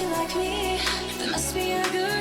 How you like me. There must be a good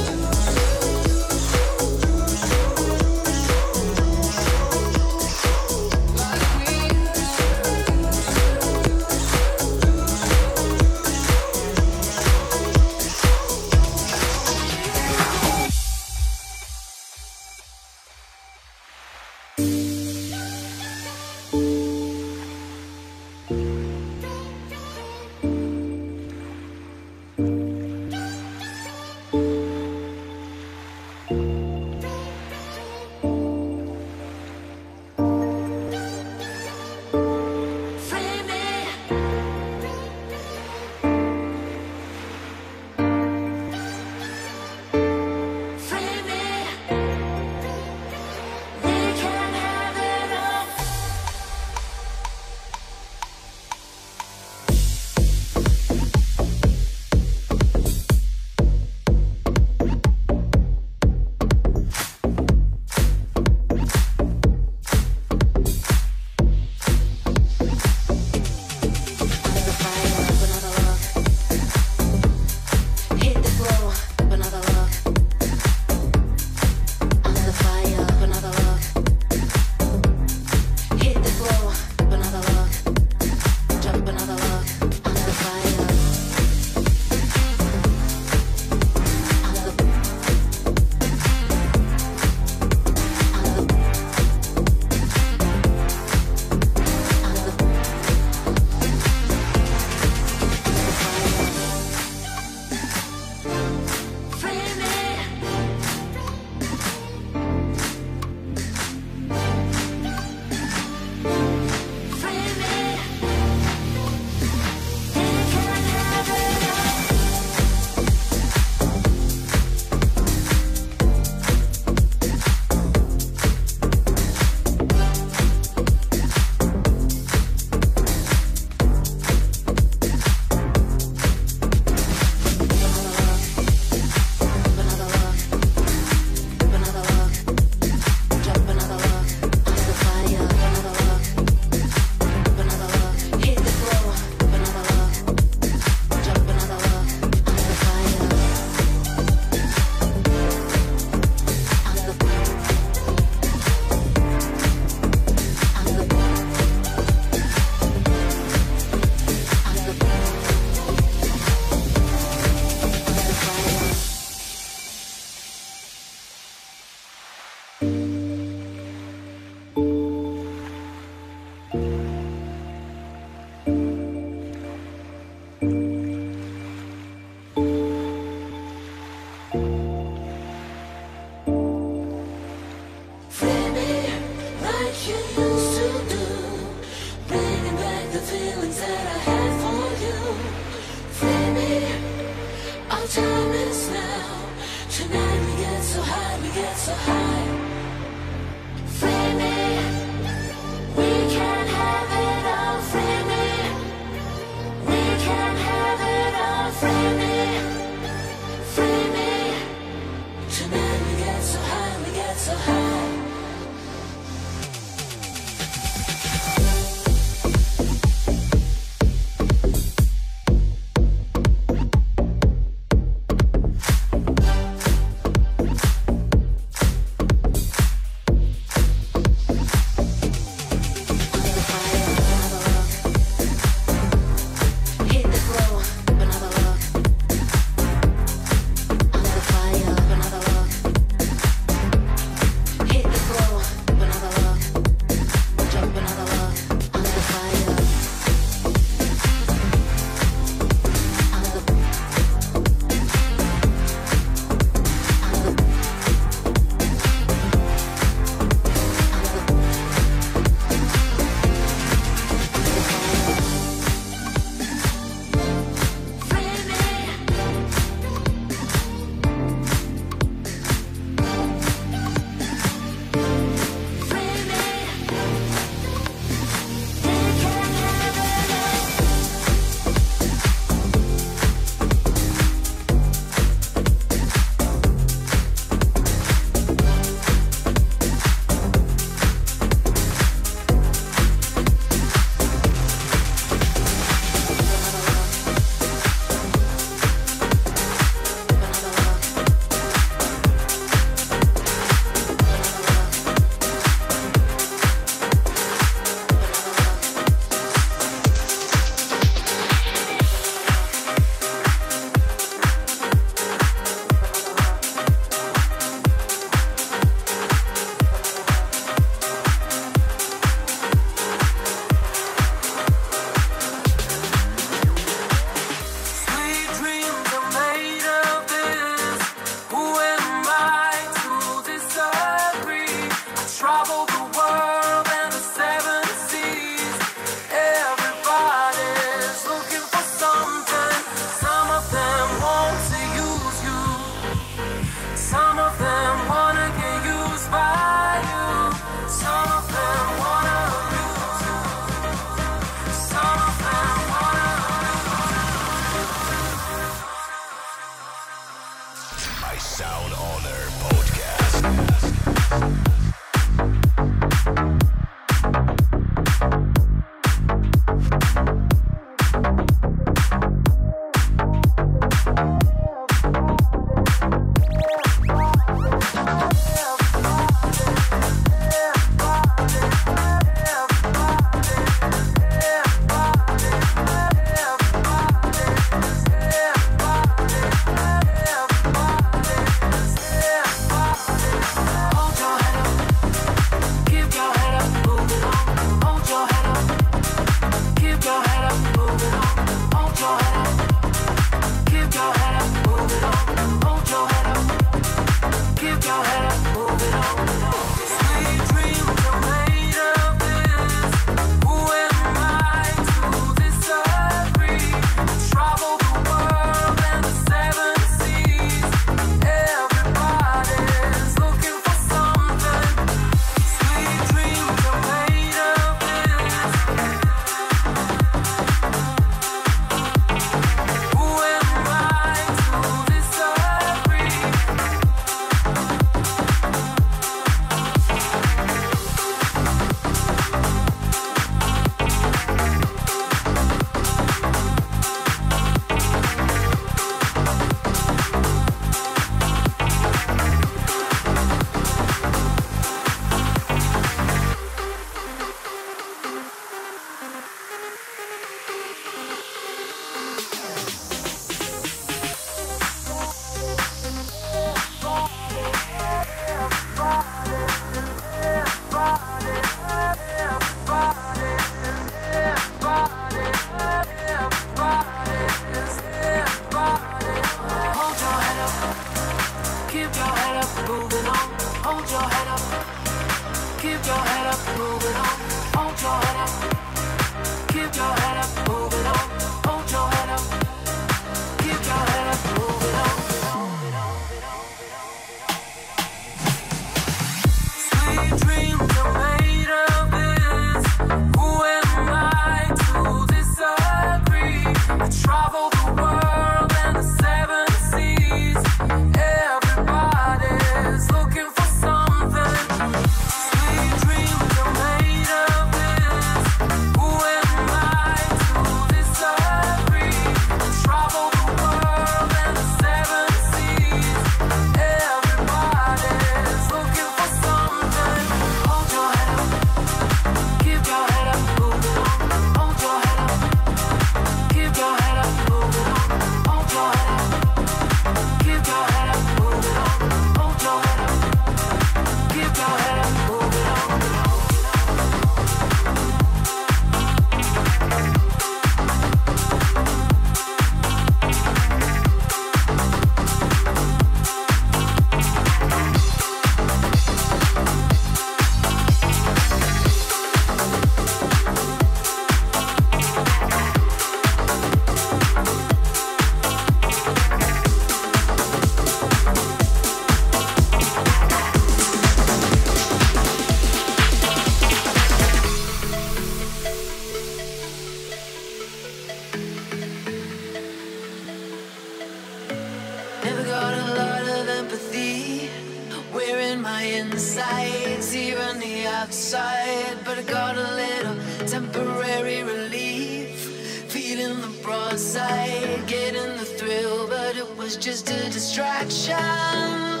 was just a distraction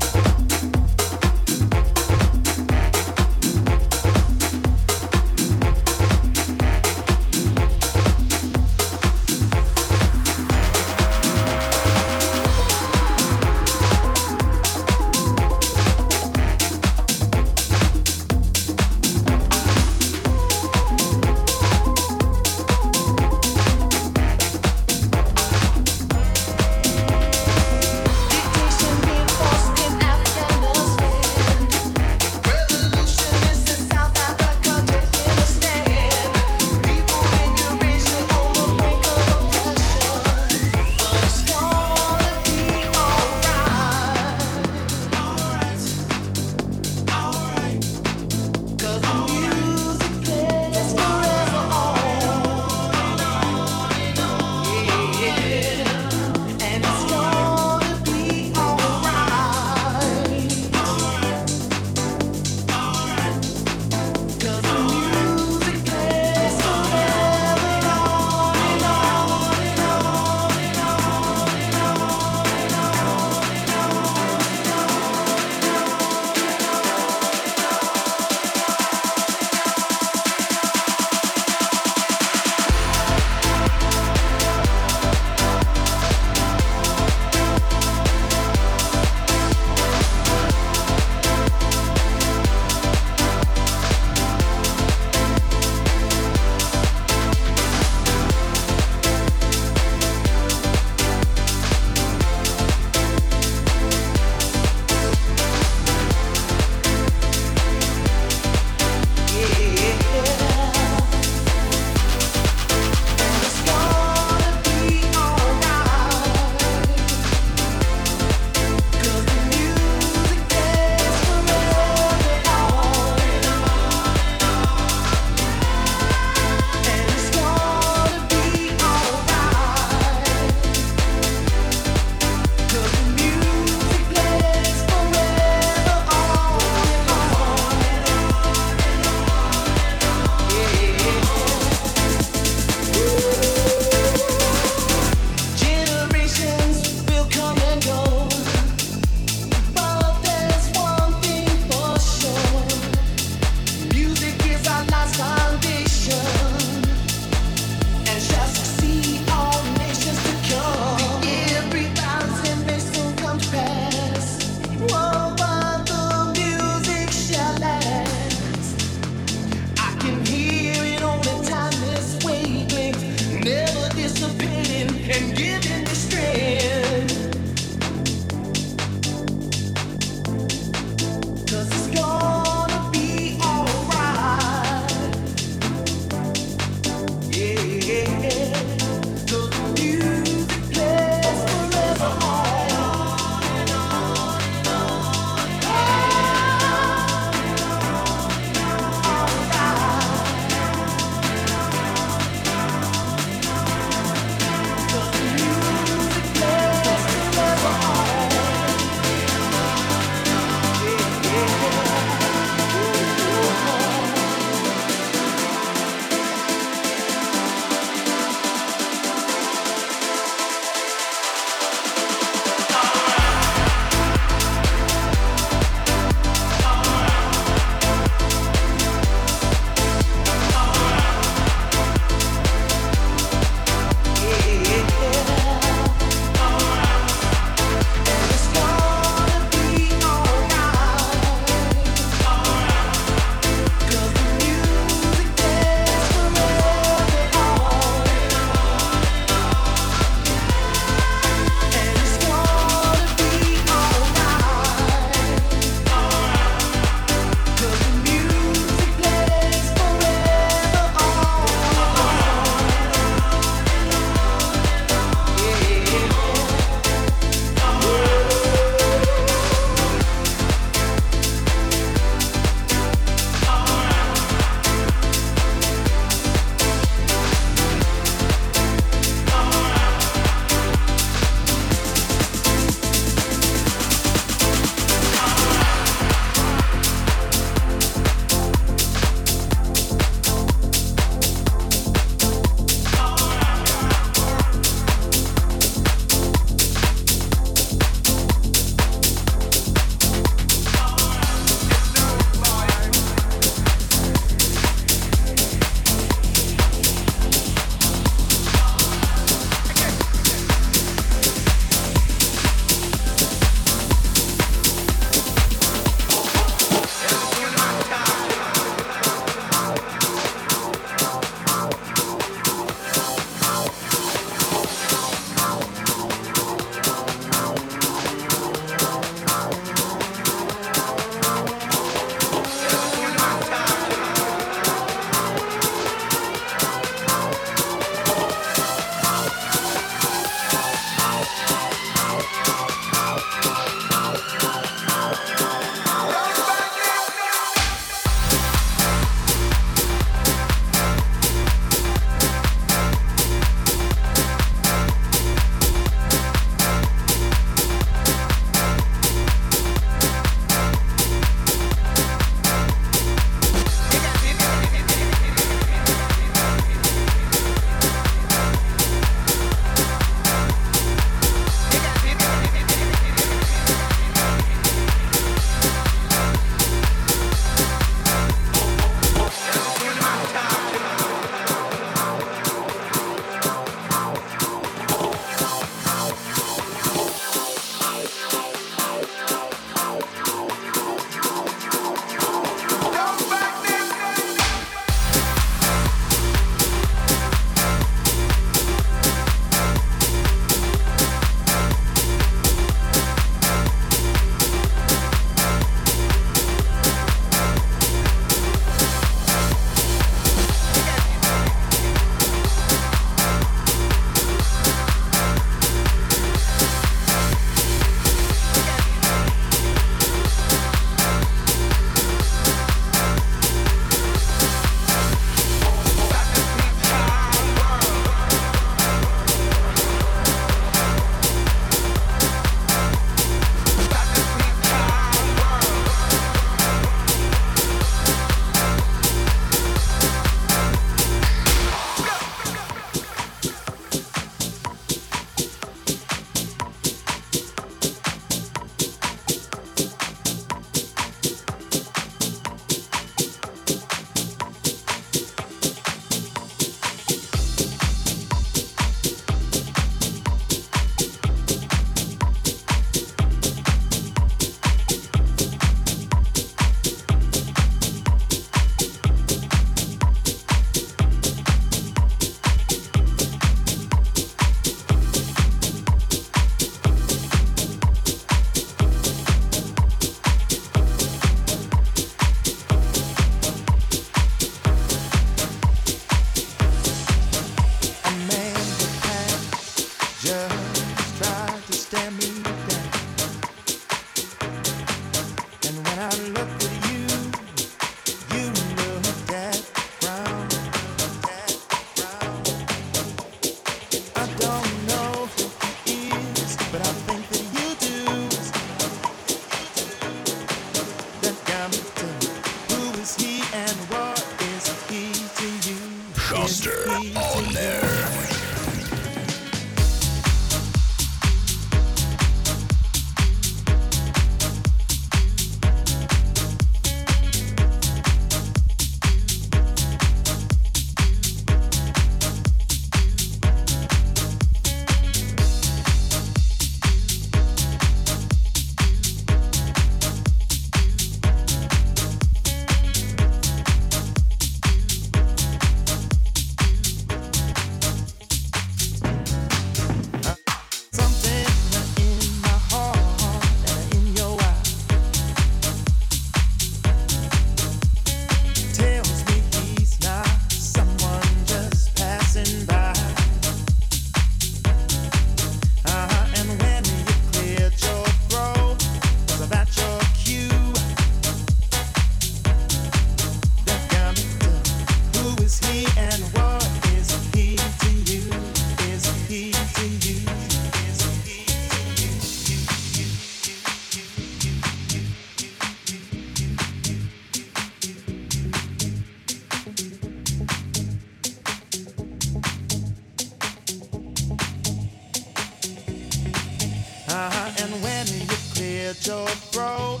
cleared your throat?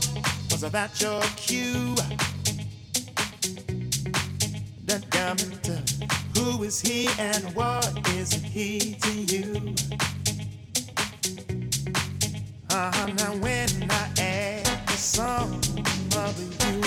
Was that your cue? That gambler. who is he and what is he to you? Uh, now when I ask the song of you.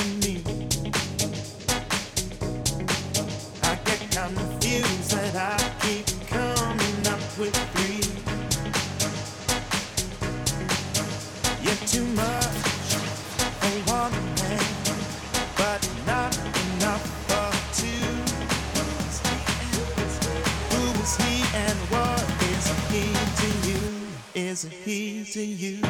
to you.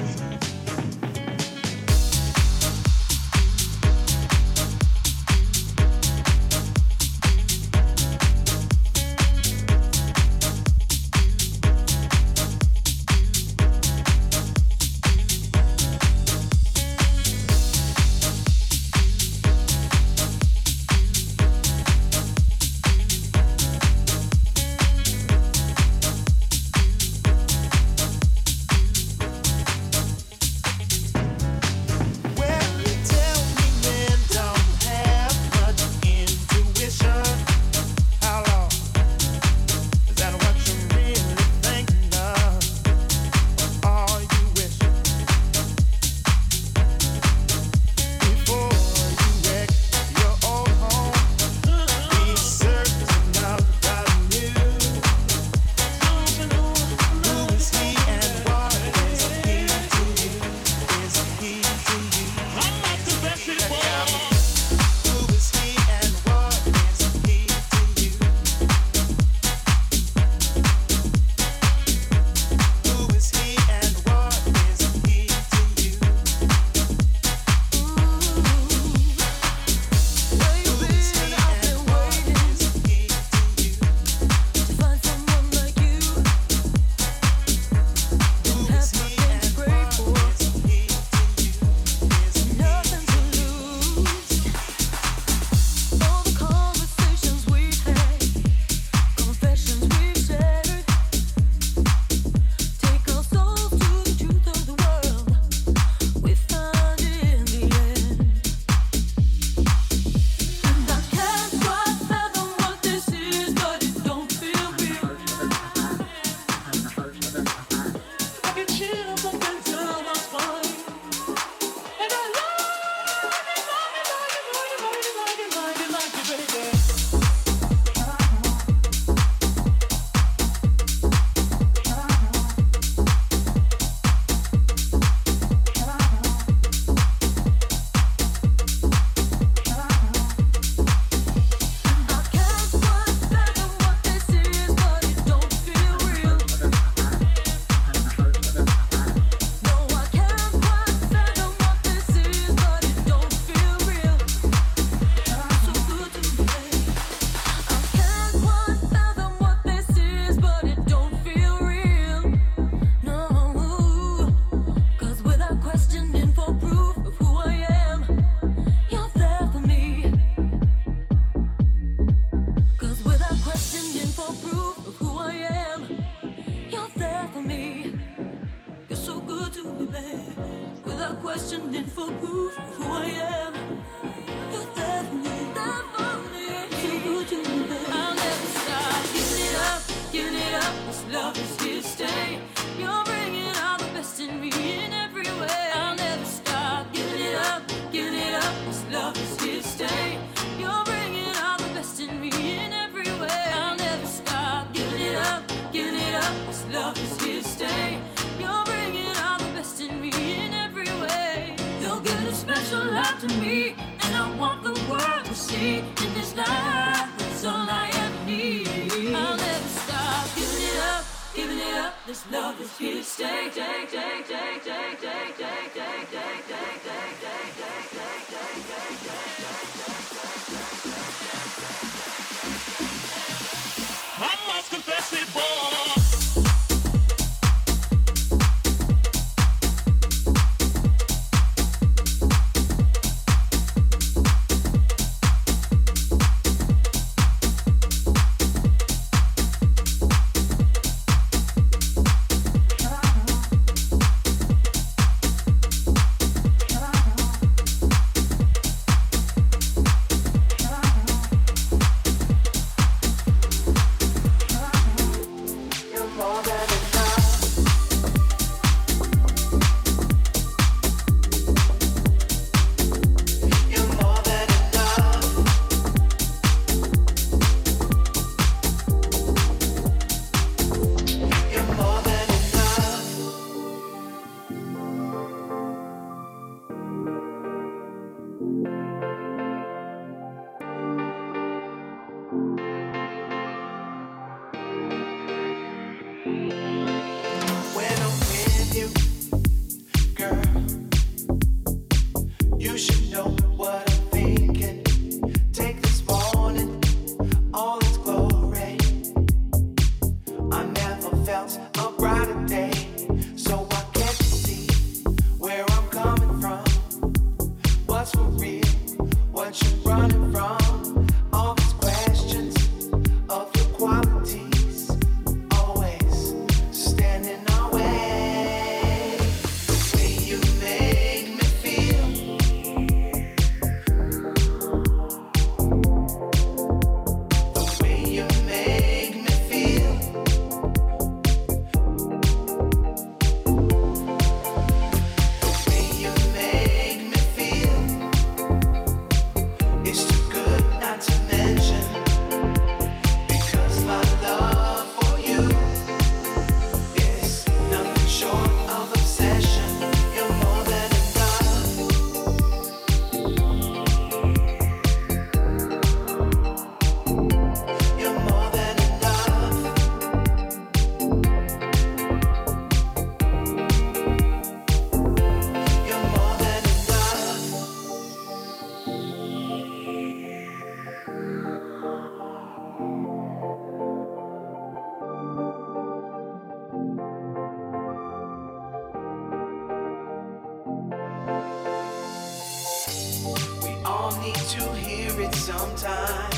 need to hear it sometime.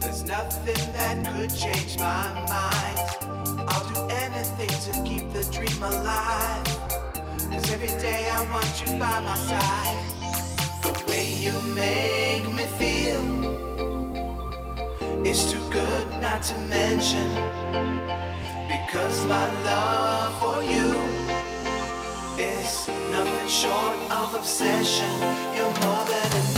There's nothing that could change my mind. I'll do anything to keep the dream alive. Cause every day I want you by my side. The way you make me feel is too good not to mention. Because my love for you is nothing short of obsession. You're more than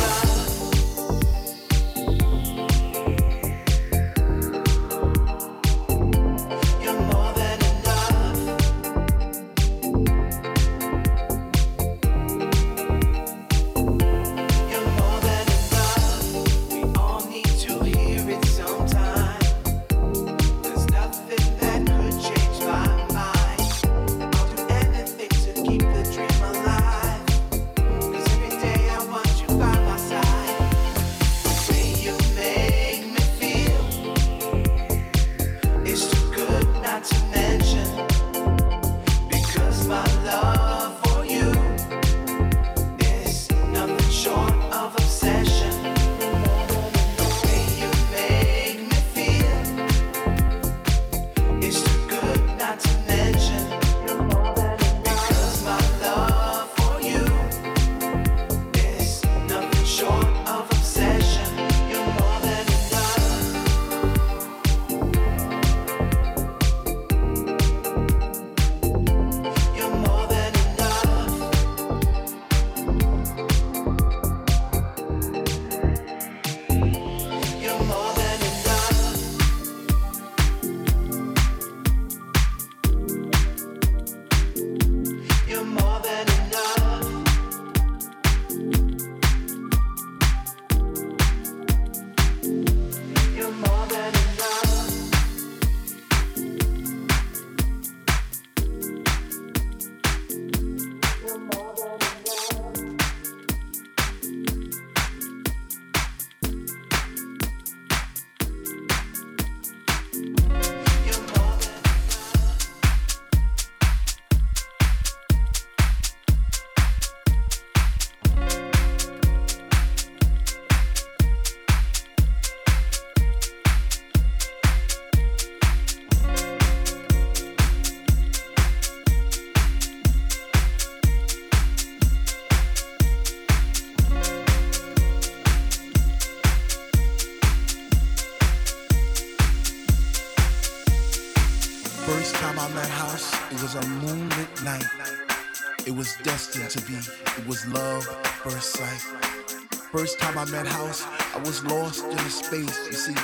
First time I met House, I was lost in a space. You see,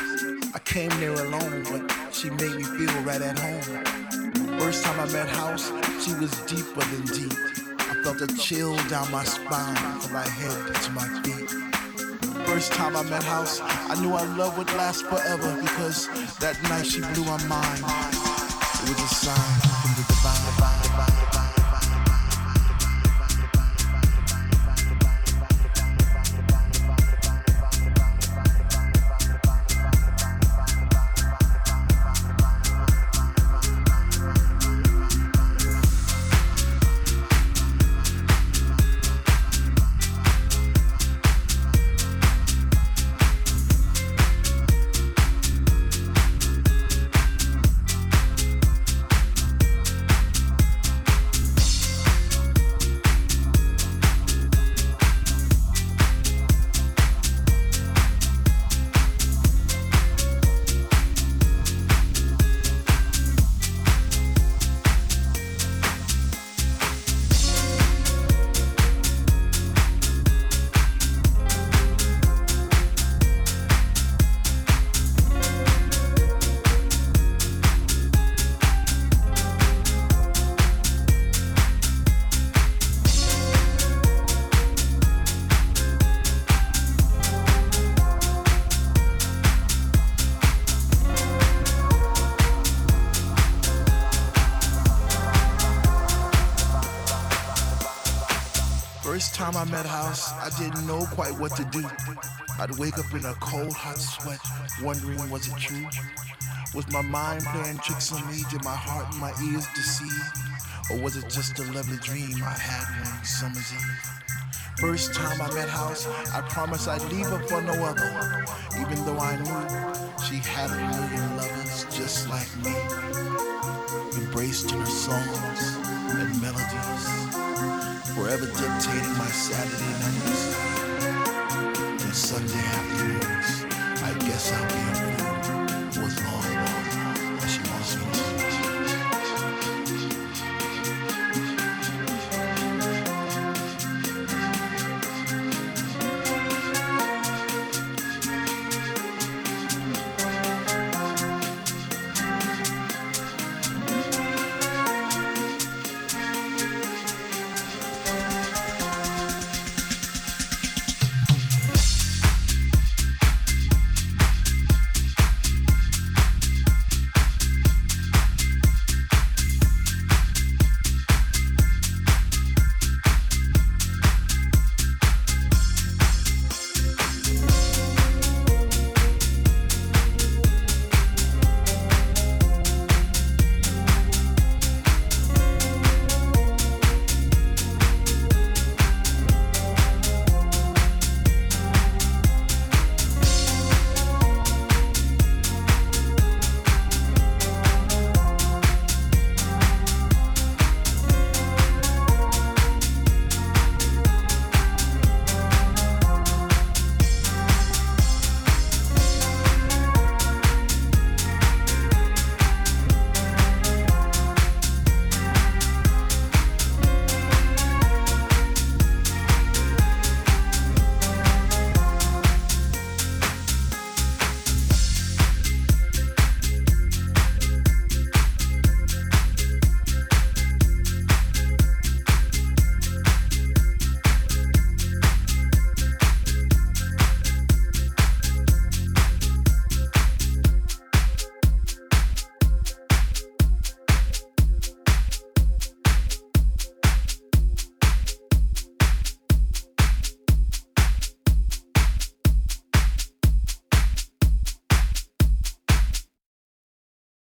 I came there alone, but she made me feel right at home. First time I met House, she was deeper than deep. I felt a chill down my spine from my head to my feet. First time I met House, I knew our love would last forever because that night she blew my mind. It was a sign from the divine, divine, divine. Time I met House, I didn't know quite what to do. I'd wake up in a cold, hot sweat, wondering was it true? Was my mind playing tricks on me? Did my heart and my ears deceive? Or was it just a lovely dream I had one summer's eve? First time I met House, I promised I'd leave her for no other, even though I knew she had a million lovers just like me, embraced in her songs and melodies forever dictating my Saturday nights and Sunday afternoons.